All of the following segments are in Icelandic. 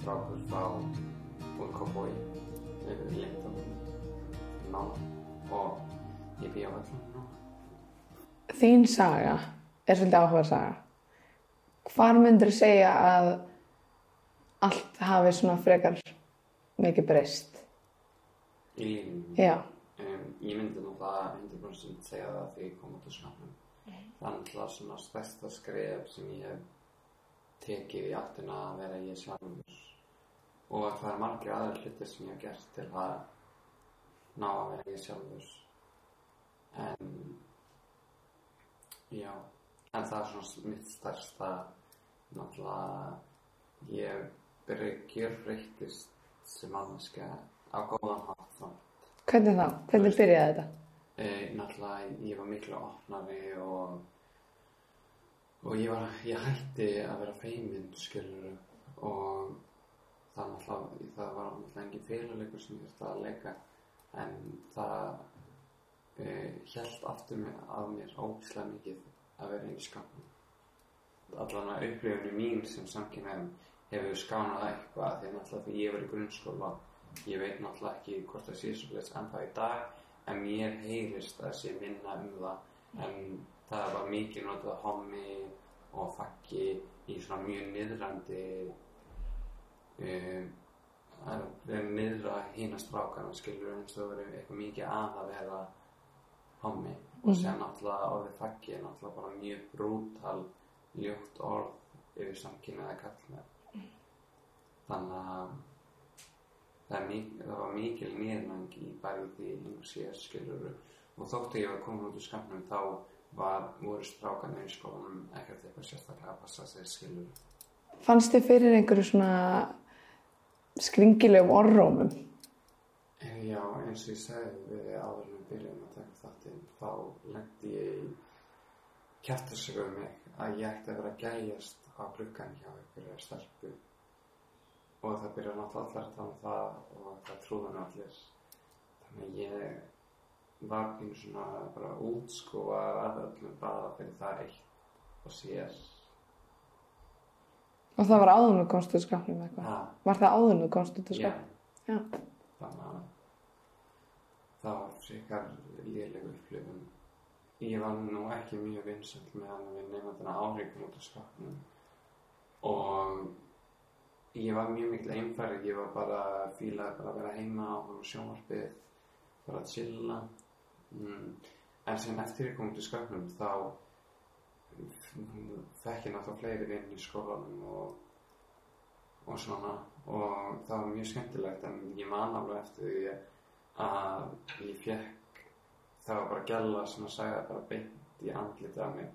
strákur frá úr Kópói við lindum nána og ég býja á núna. Þín saga er svolítið áhuga saga. Hvar myndur þú segja að allt hafi svona frekar mikið breyst? Í lífinu. Já, Um, ég myndi nú það 100% segja það þegar ég kom út úr skapnum. Það er náttúrulega svona stærsta skref sem ég hef tekið í áttina að vera ég sjálfur. Og að það er margir aðra hlutir sem ég hef gert til að ná að vera ég sjálfur. En, já, en það er svona mitt stærsta, náttúrulega, ég byrja gjörbreyttist sem manneska á góðan hátt þá. hvernig þá? Hvernig byrjaði þetta? E, náttúrulega ég var miklu opnari og og ég var, ég hætti að vera feiminn skilur og það það var náttúrulega engin félagsleikur sem ég þurfti að leika en það e, held aftur mér, að mér ógislega mikið að vera í skapnum allan að upplifinu mín sem samkynnaðum hefur skánað eitthvað því náttúrulega þegar ég var í grunnskóla ég veit náttúrulega ekki hvort það sé svo leys ennþá í dag en mér heyrist að sé minna um það. En það var mikið notað hommi og fakki í svona mjög niðrandi um, að niðra hína strákana skilur eins og verið eitthvað mikið að að vera hommi. Og sér náttúrulega orðið fakki er náttúrulega bara mjög brútal ljótt orð yfir samkynnaða kallmenn þannig að það, er mik- það var mikil niðurgang í bæði því og sér skilur og þóttu ég var komin út úr skapnum þá var, voru strákanir í skólanum ekkert eitthvað sérstaklega að passa sér skilur Fannst þið fyrir einhverju svona skringilegum orrómum? Eh, Já, eins og ég segði við áður en við byrjum að taka þáttinn þá lendi ég í kjartasögu um mig að ég ætti að vera að gæjast á gluggan hjá einhverju stelpu. Og það byrjar náttúrulega allar að tala um það og það trúðan allir. Þannig að ég var pínu svona bara útskúar af öllum bara fyrir það eitt og sér Og það var áðun og komst út úr skapnum eitthvað? ha, Var það áðun og komst út úr já, skapnum? Já. þannig að það var frekar léleg upplifun ég var nú ekki mjög vinsælt með hann við nefndina áhrifum út af skapnum og ég var mjög mikil einfæri ég var bara fílaði bara að vera heima á sjónvarpið bara að chilla mm. en sem eftir ég kom út af skapnum þá fekk ég náttúrulega fleiri vinn í skólanum og, og svona. Og það var mjög skemmtilegt en ég man alveg eftir því að ég fekk það var bara gæla sem að segja bara beint í andlitið af mig.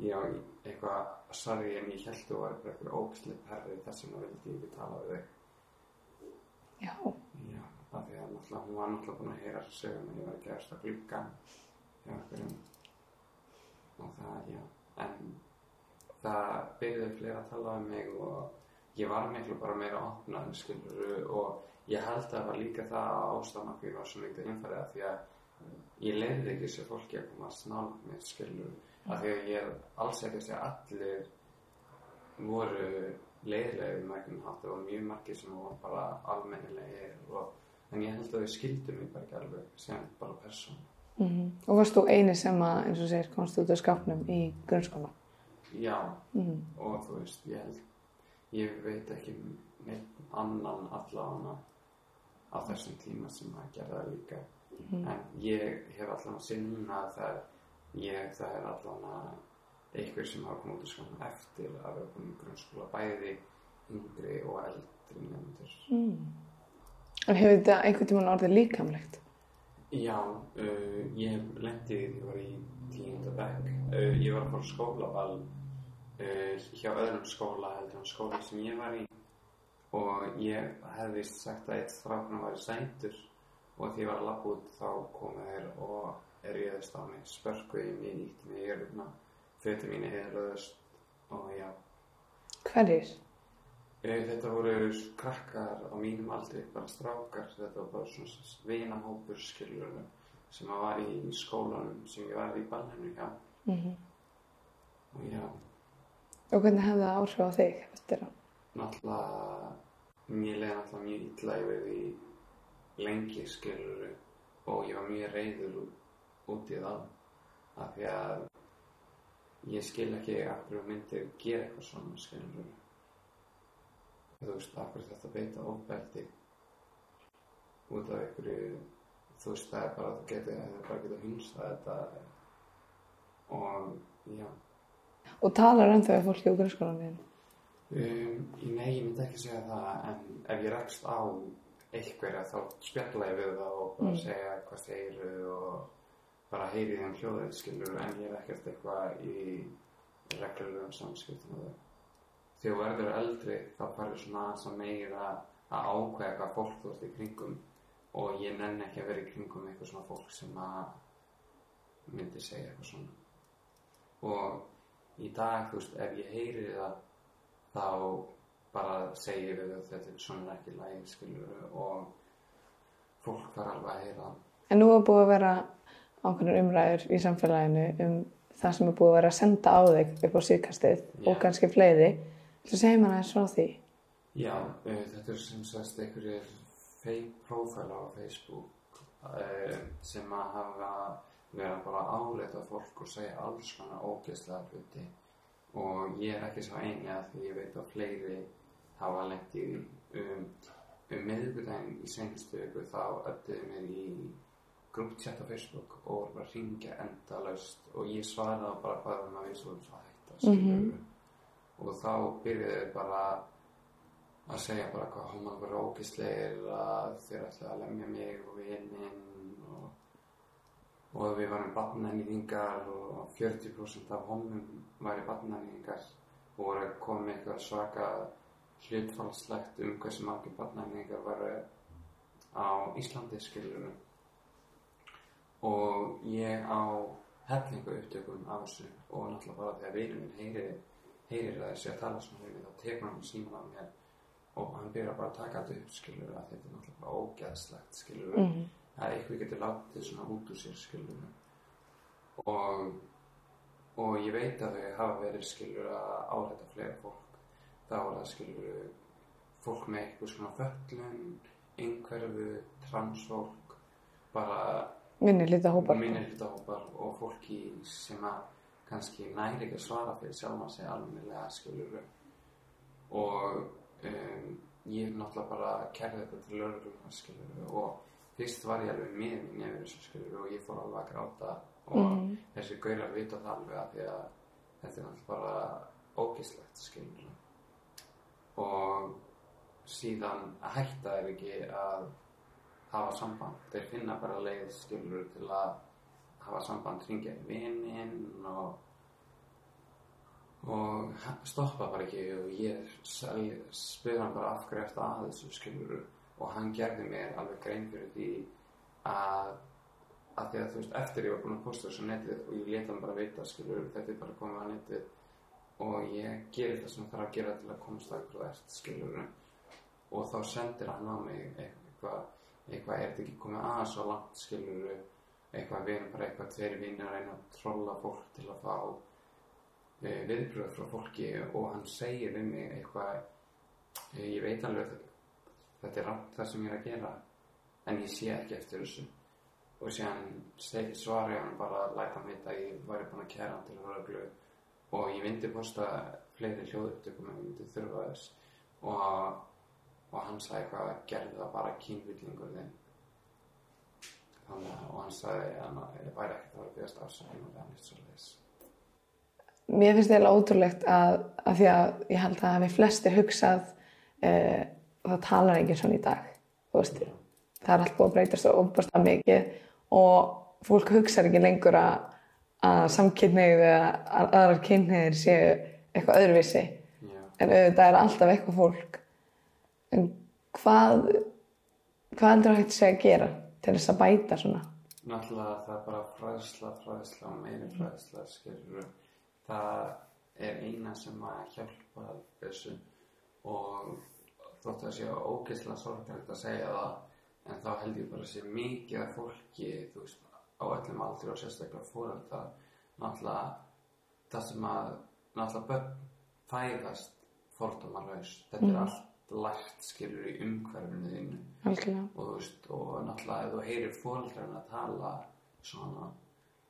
Ég á eitthvað sorry en ég held þú var bara eitthvað ógslip herri þess vegna vildi ég ekki tala við þig. Já. já, af því að náttúrulega hún var náttúrulega búin að heyra þessu sögum að ég var að gerast að gluggan hjá einhverjum. Og það, já en það byrjuði fleiri að tala um mig og ég var miklu bara meira opnað skilur og ég held að það var líka það ástæðan að ég var svo mikið innfærið af því að ég leiði ekki þessu fólki að koma að snála mér skilur af því að ég alls ekki að að allir voru leiðilegir með einhvern það voru mjög margir sem voru bara almennilegir og en ég held að þau skildu mig bara ekki alveg sem bara persón Mm Og varst þú eini sem að, eins og segir, komst út úr skapnum í grunnskóla? já Mm. og þú veist, ég held ég veit ekki neitt annan allavega á þessum tíma sem að gera það líka en ég hef allavega sinna að það ég, það er allavega einhver sem hafa komið út úr skólanum eftir að vera komið í grunnskóla bæði yngri og eldri nefndur Mm. En hefur þetta einhvern tímann orðið líkamlegt? Já, uh, ég hef lendið því ég var í tíunda bekk. Uh, ég var að fara skólaball uh, hjá öðrum skóla heldur en skóla sem ég var í og ég hefði sagt að eitt stráknar væri sætur og því ég var að lappa út þá komu þeir og erjöðist á mig, spörkuði mig, nýtti mig í jörguna, föti mínu eðlöðust og já. Hverjir? Uh, þetta voru krakkar á mínum aldri, bara strákar, þetta var bara svona vinahópur skilur sem að var í skólanum sem ég var í ballinu hjá. Mm og já, Og hvernig hefði það áhrif á þig eftir á? náttúrulega mér leiði náttúrulega mjög illa yfir því lengi skilur og ég var mjög reyður út í það. Af því að ég skil ekki af hverju myndir gera eitthvað svona skilur þú veist, hverju þetta beita ofbeldi út af einhverju þú veist, það er bara að þú getur það er bara að geta hunsa þetta og já Og talar ennþá fólki úr grunnskólanum Um, nei, ég myndi ekki segja það en ef ég rekst á einhverja þá spjalla ég við það og bara Mm. segja hvað þeir eru og bara heyri þeim hljóðið skilur en ég er ekkert eitthvað í reglulegum samskiptum með þau. Þegar verður eldri þá farið svona aðeins að meira að ákveða hvað fólk þú ert í kringum og ég nenni ekki að vera í kringum eitthvað svona fólk sem að myndi segja eitthvað svona og í dag, þú veist, ef ég heyri það þá bara segir við þetta er svona ekki læg skilur og fólk þarf alveg að heyra. En nú er búið að vera ákveðnur umræður í samfélaginu um það sem er búið að vera að senda á þig upp á síðkastið Já. og kannski fleiri. Þú segir maður aðeins frá því. Já, uh, þetta er sem sagt einhverjir fake profile á Facebook uh, sem að hafa verið að bara áleita fólk og segja alls konar ógeðslega hluti. Og ég er ekki svo eini að því ég veit að fleiri hafa lent í um, um miðvikudaginn í senstu viku þá öttuði mér í grúptjætt á Facebook og voru bara að ringja endalaust og ég svaraði bara hvað um að við svo svo hætta skilur og þá byrjuðu þeir bara að segja bara hvað homar voru ógislegir að þeir ætlaði að lemja mig og vininn og, og við varum barnæningar og 40% af homum væri barnæningar og voru að koma með eitthvað svaka hlutfallslegt um hversu margir barnæningar varu á Íslandi skilurum og ég á hellingu upptökum af þessu og náttúrulega bara þegar vinur minn heyrir, heyrir að þessi að tala svona við þá tekur hann síman af mér og hann byrjar bara að taka þetta upp skilur að þetta er náttúrulega bara ógeðslegt skilur Mhm. að eitthvað getur látið svona út úr sér skilur og og ég veit að þau hafa verið skilur að áræta fleira fólk þá er það skilur fólk með eitthvað svona föllun einhverfu, transfólk bara Minni lítið hópar. minnihlutahópar og fólki sem að kannski næri ekki að svara fyrir sjálf að segja almennilega skilur og um, ég náttúrulega bara kærði þetta til lögregluna skilur og fyrst var ég alveg með yfir þessu skilur og ég fór alveg að gráta. Og Mhm. þessi gaurar vita það alveg að því að þetta er náttúrulega bara ógislegt skilur og síðan hætta er ekki að hafa samband. Þeir finna bara leið skilur til að hafa samband hringja í vininn og og stoppa bara ekki og ég spyr hann bara af hverju eftir að þessu skilur og hann gerði mér alveg grein fyrir því að að því að þú veist eftir ég var búin að posta þessu á netið og ég leta hann bara vita skilur þetta er bara komið á netið og ég gerir það sem þarf að gera til að komast að hverju ert skilur og þá sendir hann á mig eitthvað eitthvað er þetta ekki komið aðeins svo langt skilur eitthvað við erum bara eitthvað tveir vinnir að reyna að trolla fólk til að fá e, viðbröð frá fólki og hann segir við mig eitthvað e, ég veit alveg þetta er rátt það sem ég er að gera en ég sé ekki eftir þessu. Og síðan seg, svara ég hann bara að læta hann vita að ég væri búin að kæra hann til röglu og ég myndi posta fleiri hljóðupptökum en ég myndi þurfa þess. Og, og hann sagði eitthvað gerði það bara kynvillingur þinn. að og hann sagði að hann væri ekkert að vera byggjast leis Mér finnst það ótrúlegt að, að því að ég held að við flestir hugsað uh, það talar enginn svona í dag veist, það er allt búið að breytast og ofbasta mikið og fólk hugsaður ekki lengur að, að samkynneið eða að- aðrar kynneið séu eitthvað öðruvísi. Já, en auðvitað er alltaf eitthvað fólk. En hvað hvað heldur að hægt sé að gera til þess að bæta svona. Náttúrulega það er bara fræðsla, fræðsla og meiri fræðsla skilur það er eina sem að hjálpa þessu og þótt að sé ógeðslega sorgilegt að segja það en þá held ég bara að sé mikið af fólki veist, á öllum aldri og sérstaklega fórölda náttúrulega það sem að náttúrulega börn fæðast fordómarlaus þetta Mhm. er allt lært skilur í umhverfinu þínu. Og þú veist, og náttúrulega ef þú heyrir fóreldrarinn að tala svona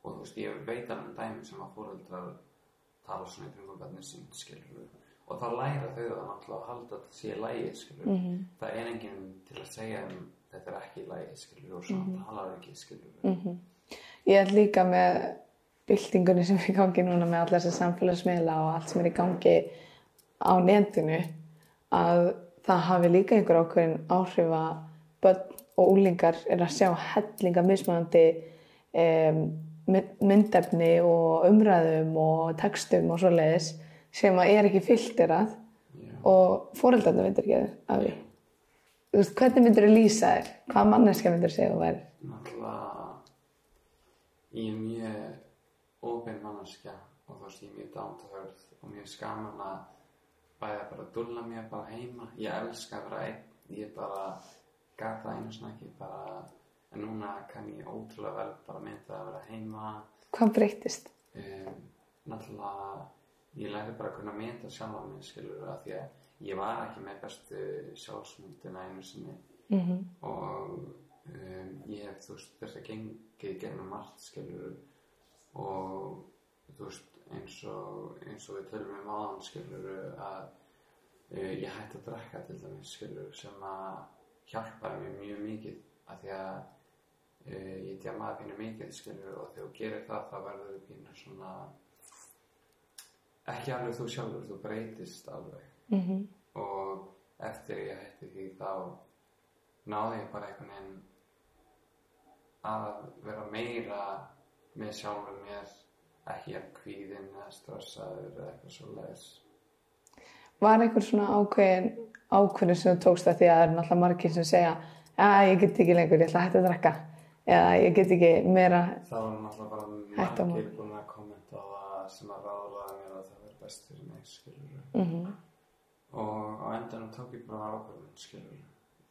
og þú veist, ég veit alveg um dæmi sem að fóreldrar tala svona í kringum skilur og þá læra þau það náttúrulega að halda að þetta sé lægi, skilur Mhm. það er enginn til að segja um þetta er ekki lægi, skilur og svona Mhm. talar ekki, skilur Ég er líka með byltingunni sem er í gangi núna með allar þessar samfélagsmiðla og allt sem er í gangi á netinu að það hafi líka einhver ákveðin áhrif að börn og úlingar er að sjá hellinga mismunandi um, myndefni og umræðum og textum og svoleiðis sem að er ekki filterað Já. og fóreldarnir veitur ekki af því. Þú veist, hvernig myndir þú lýsa þér? Hvað manneska myndir þú segja þú væri? náttúrulega ég er mjög óbein manneskja og þú veist ég er mjög dántöðurð og mjög skaman að bæða bara að dulla mér bara heima. Ég elska að vera einn. Ég bara gaf það einu snakki bara en núna kann ég ótrúlega vel bara mynda að vera heima. Hvað breyttist? um, náttúrulega ég læri bara að kunna mynda sjálf á mig skilur að því að ég var ekki með bestu sjálfsmyndina einu sinni. Mm og um, ég hef þú veist þess að gengið gegnum margt skilur og þú veist eins og, eins og við tölum um áðan skilur að uh, ég hætti að drekka til dæmis skilur sem að hjálpaði mér mjög mikið af því að uh, ég djamaði pínu mikið skilur og þegar þú gerir það þá verður þú pínu svona ekki alveg þú sjálfur, þú breytist alveg -hmm. og eftir ég hætti því þá náði ég bara einhvern veginn að vera meira með sjálfur mér ekki að kvíðin eða stressaður eða eitthvað svo leiðis Var einhver svona ákveðin ákveðin sem þú tókst að því að það eru náttúrulega margir sem segja að ég get ekki lengur, ég ætla að hætta að drekka. Eða ég get ekki meira. Það var náttúrulega bara margir búin að kommenta á það sem að ráðlaða mér að það verði best fyrir mig skilur mm og á endanum tók ég bara ákvörðun skilur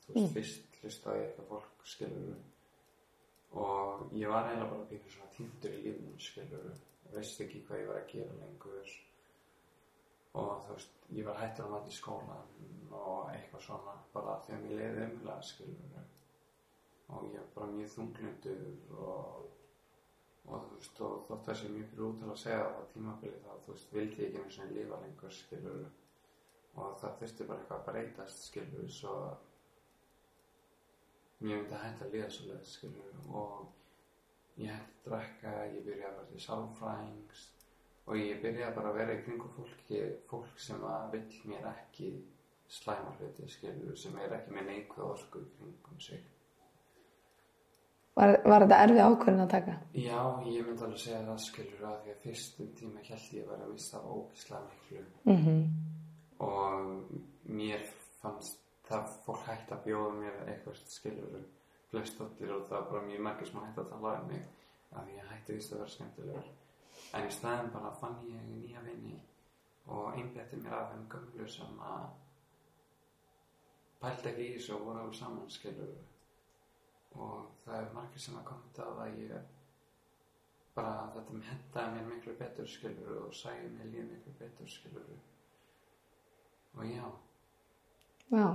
þú veist, fyrst hlustaði eitthvað fólk skilur og ég var eiginlega bara veist ekki hvað ég var að gera lengur og þú veist, ég var hættur að mæta í skólan og eitthvað svona bara þegar mér leiði umlega skilur og ég var bara mjög þunglundur og og þú veist, og þótt það sé mjög brútal að segja á tímabili þá, þú veist, vildi ég ekki einu svona lífa lengur, skilur og það þurfti bara eitthvað að breytast, skilur svo mér myndi að hætta að líða svo leið, skilur og ég hætti að drekka, ég byrjaði að vera til sálfræðings og ég byrjaði bara að vera í kringum fólki, fólk sem að vill mér ekki slæma hluti, skilur, sem er ekki með neikvæð orku í kringum sig Var, var þetta erfið ákveðin að taka? Já, ég myndi alveg segja það skilur að því að fyrstum tíma held ég vera að missa af ógislega miklu Mm -hmm. og mér fannst það fólk hægt að bjóða mér eitthvað skilur flest allir og það var bara mjög margir sem hægt að tala um mig að ég hætti vist að vera skemmtilegur. En í staðin bara fann ég nýja vinni og einbætti mér af þeim gömlu sem að pældi ekki í þessu og voru alveg saman skilur og það er margir sem að komta að ég bara þetta með hendaði mér miklu betur skilur og sæði mér líð miklu betur skilur og já. Já,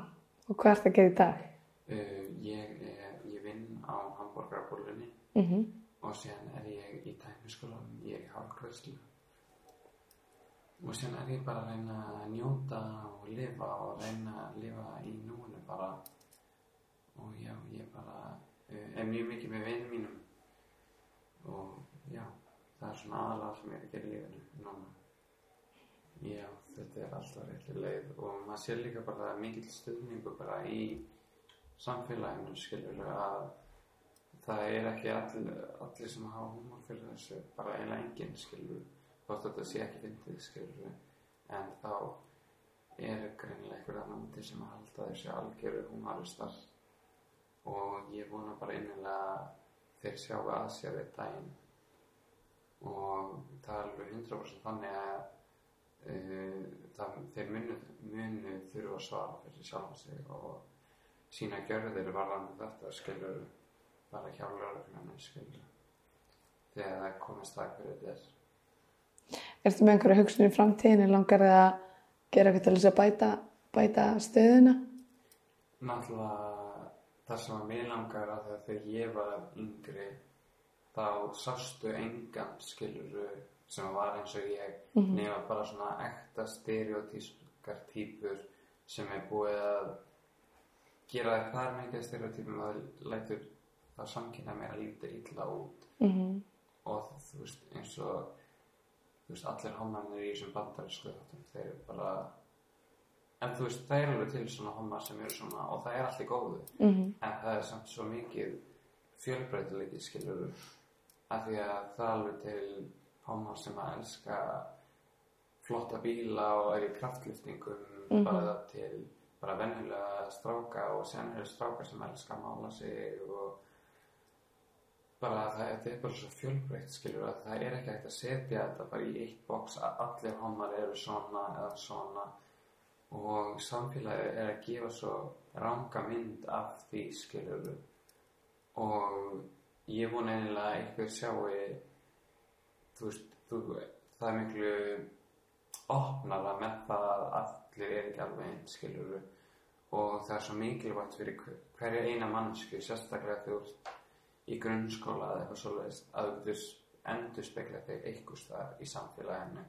og hvað ert að gera í dag? Uh, ég, er, ég vinn á hambúrgarabúlunni Mm -hmm. og síðan er ég í tækniskólanum ég er í hálfgræslu og síðan er ég bara að reyna að njóta og lifa og reyna að lifa í núinu bara. Og já, ég bara uh, er mjög mikið með vinum mínum. Og já, það er svona aðalega sem ég er að gera í lífinu núna. Já, þetta er alltaf réttið leið og maður sér líka bara mikill stuðningu bara í samfélaginu skilur að það er ekki allir, allir sem hafa húmor fyrir þessu, bara eiginlega enginn skilur, að þetta sé ekki fyndið skilur, en þá er greinilega einhver annan úti sem að halda þessu algjöru húmoristar. Og ég vona bara að þeir sjáu að sér eitt daginn. Og það er alveg 100% þannig að uh, það, þeir munu, munu þurfa að svara fyrir sjálfa sig og sína gjörðir varðan þetta skilur bara hjá lögreglunum skilur þegar það komist það hverju þetta er Ertu með einhverju hugsun í framtíðinni? Langar þið að gera eitthvað til þess að bæta bæta stöðuna? Náttúrulega það sem að mér langar að þegar ég var yngri þá sástu engan skiluru sem var eins og ég Mhm. nema bara svona ekta stereotískar típur sem er búið að gera það mikið stereotípum að það lætur það samkynna meira lítið illa út Mm og þú veist eins og þú veist allir homarnir í þessum bandarísku þáttum þeir eru bara en þú veist það er alveg til svona homar sem eru svona og það er allt í góðu -hmm. en það er samt svo mikið fjölbreytileiki skilur af því að það er alveg til homar sem að elska flotta bíla og er í kraftliftingum Mhm. bara til bara venjulega stráka og sen eru stráka sem elska að mála sig og bara það þetta er bara svo fjölbreytt skilur að það er ekki hægt að setja þetta bara í eitt box að allir homar eru svona eða svona. Og samfélagi er að gefa svo ranga mynd af því skilur og ég vona eiginlega að einhver sjáu þú veist þú, það er miklu opnara með það að allir er ekki alveg eins skilur og það er svo mikilvægt fyrir hver- hverja eina mannsku sérstaklega ert í grunnskóla eða eitthvað svoleiðist að þú endur spekla þig einhvers þar í samfélaginu.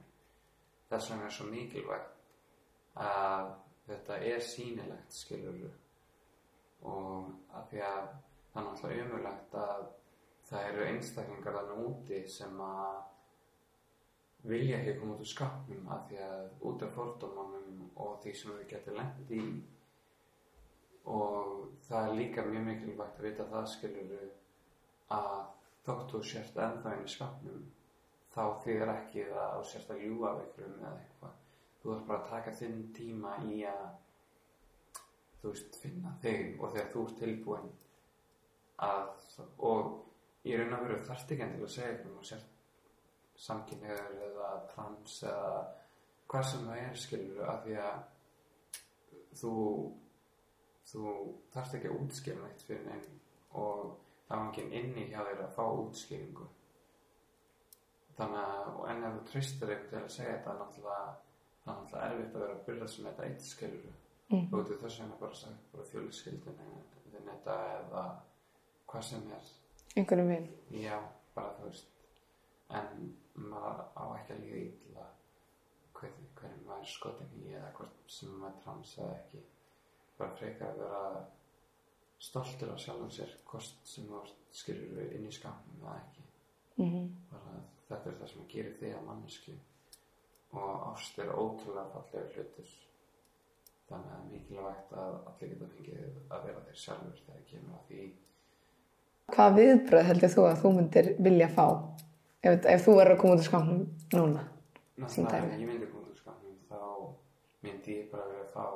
Þess vegna er svo mikilvægt að þetta er sýnilegt skilur og að því að það er náttúrulega umulegt að það eru einstaklingar þannig úti sem að vilja ekki koma út úr skapnum af því að út af fordómanum og því sem við getum lent í og það er líka mjög mikilvægt að vita það skilur að þótt þú sért ennþá í skapnum þá þýðir ekki það að þú sért að ljúga af einhverjum eða eitthvað. Þú þarf bara að taka þinn tíma í að þú veist finna þig og þegar þú ert tilbúin að og í raun og veru þarft ekki endilega að segja eitthvað og sért samkynniður eða trans eða hvað sem það er skilur af því að þú þú þarft ekki að útskýra neitt fyrir neinn og það var enginn inni hjá þér að fá útskýringu. Þannig að og en ef þú tristir eitthvað til að segja þetta náttúrulega náttúrulega erfitt að vera að byrja sem þetta eitt skilur Mhm. og þú þess vegna bara sagt bara fjölskyldin þinn þetta eða hvað sem er. Einhverjum vinn. já, bara þú veist. En maður á ekki að líða illa hver, hverjum maður skotin í eða hvort sem maður trans eða ekki bara frekar að vera stoltur af sjálfum sér kost sem skilur við inn í skapnum eða ekki Mm bara þetta er það sem gerir þig að mannesku og ást er ótrúlega fallega hlutur þannig að mikilvægt að allir geta fengið að vera þeir sjálfur þegar kemur að því Hvað viðbröð heldur þú að þú myndir vilja fá ef, ef þú verður að koma út úr skápnum núna? Sem Náttúrulega dæmi. ef ég myndi koma úr skapnum þá myndi ég bara vilja fá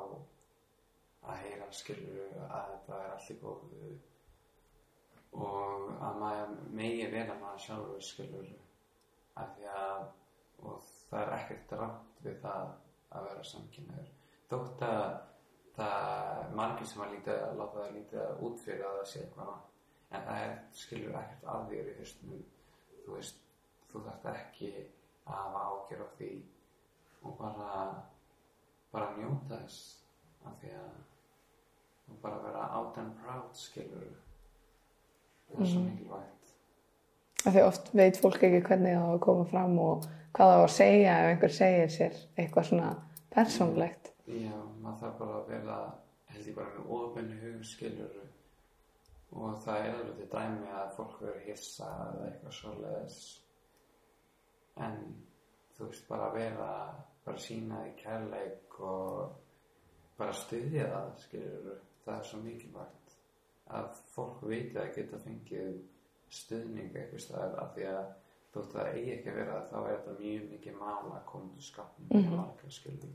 að heyra skilur að þetta er allt í góðu. Og að maður megi vera maður sjálfur skilur að því að og það er ekkert rátt við það að vera samkynnaður þótt að það er margir sem að líta að láta það lítið út fyrir að það sé eitthvað en það er skilur ekkert að þér í hausnum. Þú veist, þú þarft ekki að hafa ágjör á því og bara bara njóta þess af því að og bara vera out and proud skilur það er svo mikilvægt. Af því oft veit fólk ekki hvernig það á að koma fram og hvað það á að segja ef einhver segir sér eitthvað svona persónlegt. Já, maður þarf bara að vera held ég bara með ofinu hug skilur og það er alveg til dæmi að fólk verður hissa eða eitthvað svoleiðis. En þú veist bara að vera bara sína því kærleik og bara styðja það skilur það er svo mikilvægt að fólk veit að geta fengið stuðning eitthvað staðar af því að þótt það eigi ekki að vera þá er þetta mjög mikið mála að til skapnum mm -hmm. margar skilur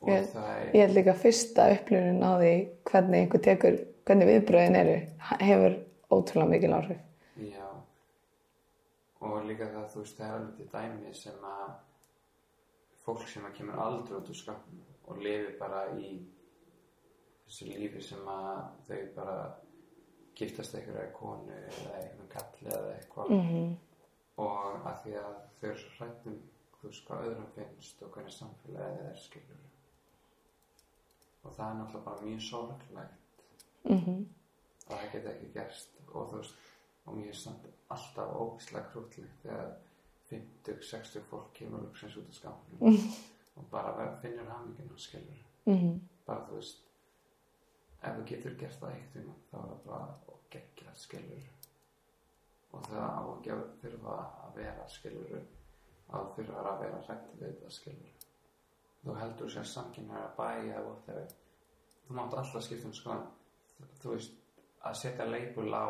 og Ég- er Ég held líka fyrsta upplifunin á því hvernig einhver tekur, hvernig viðbröðin eru, hefur ótrúlega mikil áhrif. Já og líka það þú veist það er alveg til dæmi sem að fólk sem að kemur aldrei út úr skapnum og lifi bara í þessu lífi sem að þau bara giftast einhverja konu eða einhvern kalli eða eitthvað. Mm og að því að þau eru svo hrættum þú veist hvað öðrum finnst og hvernig samfélagið er skilur og það er náttúrulega bara mjög sorglegt. Mhm, að það geti ekki gerst. Og þú veist og mér er samt alltaf ógislega krútlegt þegar 50-60 fólk kemur loksins út af skápnum og bara verð, finnur hamingina skilur mhm, bara þú veist ef þú getur gert það eitt tíma þá er það bara og geggja skilur. Og það á að þurfa að vera skilur. Að þurfa að vera hrætt við þetta skilur. Þú heldur sér samkynnar að bæja eða whatever. Þú mátt alltaf skipta um skoðan þú veist að setja leipul á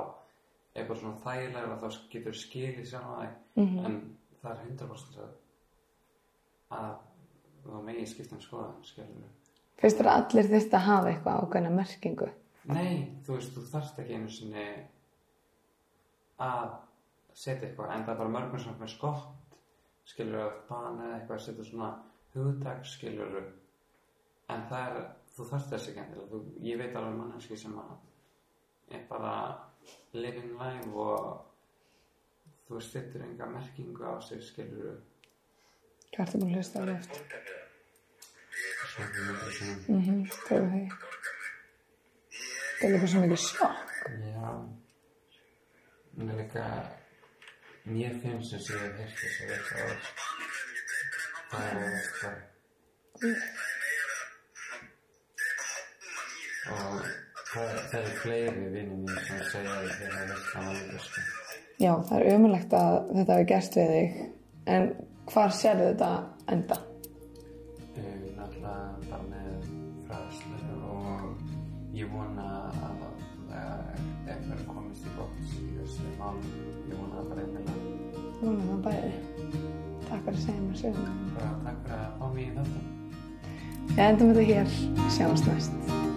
eitthvað svona þægilega þá getur skilið sjálf að mhm. en það er 100% að að þú megi skipta um skoðan skilur Finnst þér að allir þurft að hafa eitthvað ákveðna merkingu? Nei, þú veist, þú þarft ekki einu sinni að setja eitthvað, en það er bara mörgum sem er skott, skilur að bana eða eitthvað, setja svona hugtak, skilur en það er, þú þarft þess ekki endilega, þú, ég veit alveg manneski sem að er bara living life og þú settur enga merkingu á sig, skilur Hvað ertu búin að hlusta á löft? Svona, svona, Mhm, tóku því. Það er líka svo mikið sjokk. Já Mér líka Mér finnst þess að ég hef heyrt þess að þetta orð Það er eitthvað Og það, það eru fleiri vinni mín sem segja að þeir hafa heyrt það líka sko. Já, það er umulegt að þetta hafi gerst við þig. En hvar sérðu þetta enda? Náttúrulega bara með fræðslu og ég vona að eitthvað komist í gott í þessu mál ég vona það bara einmilega Núna það bæði. Takk fyrir að segja mér sögum. bara takk fyrir að fá mig í þáttum Við endum þetta hér. Sjáumst næst.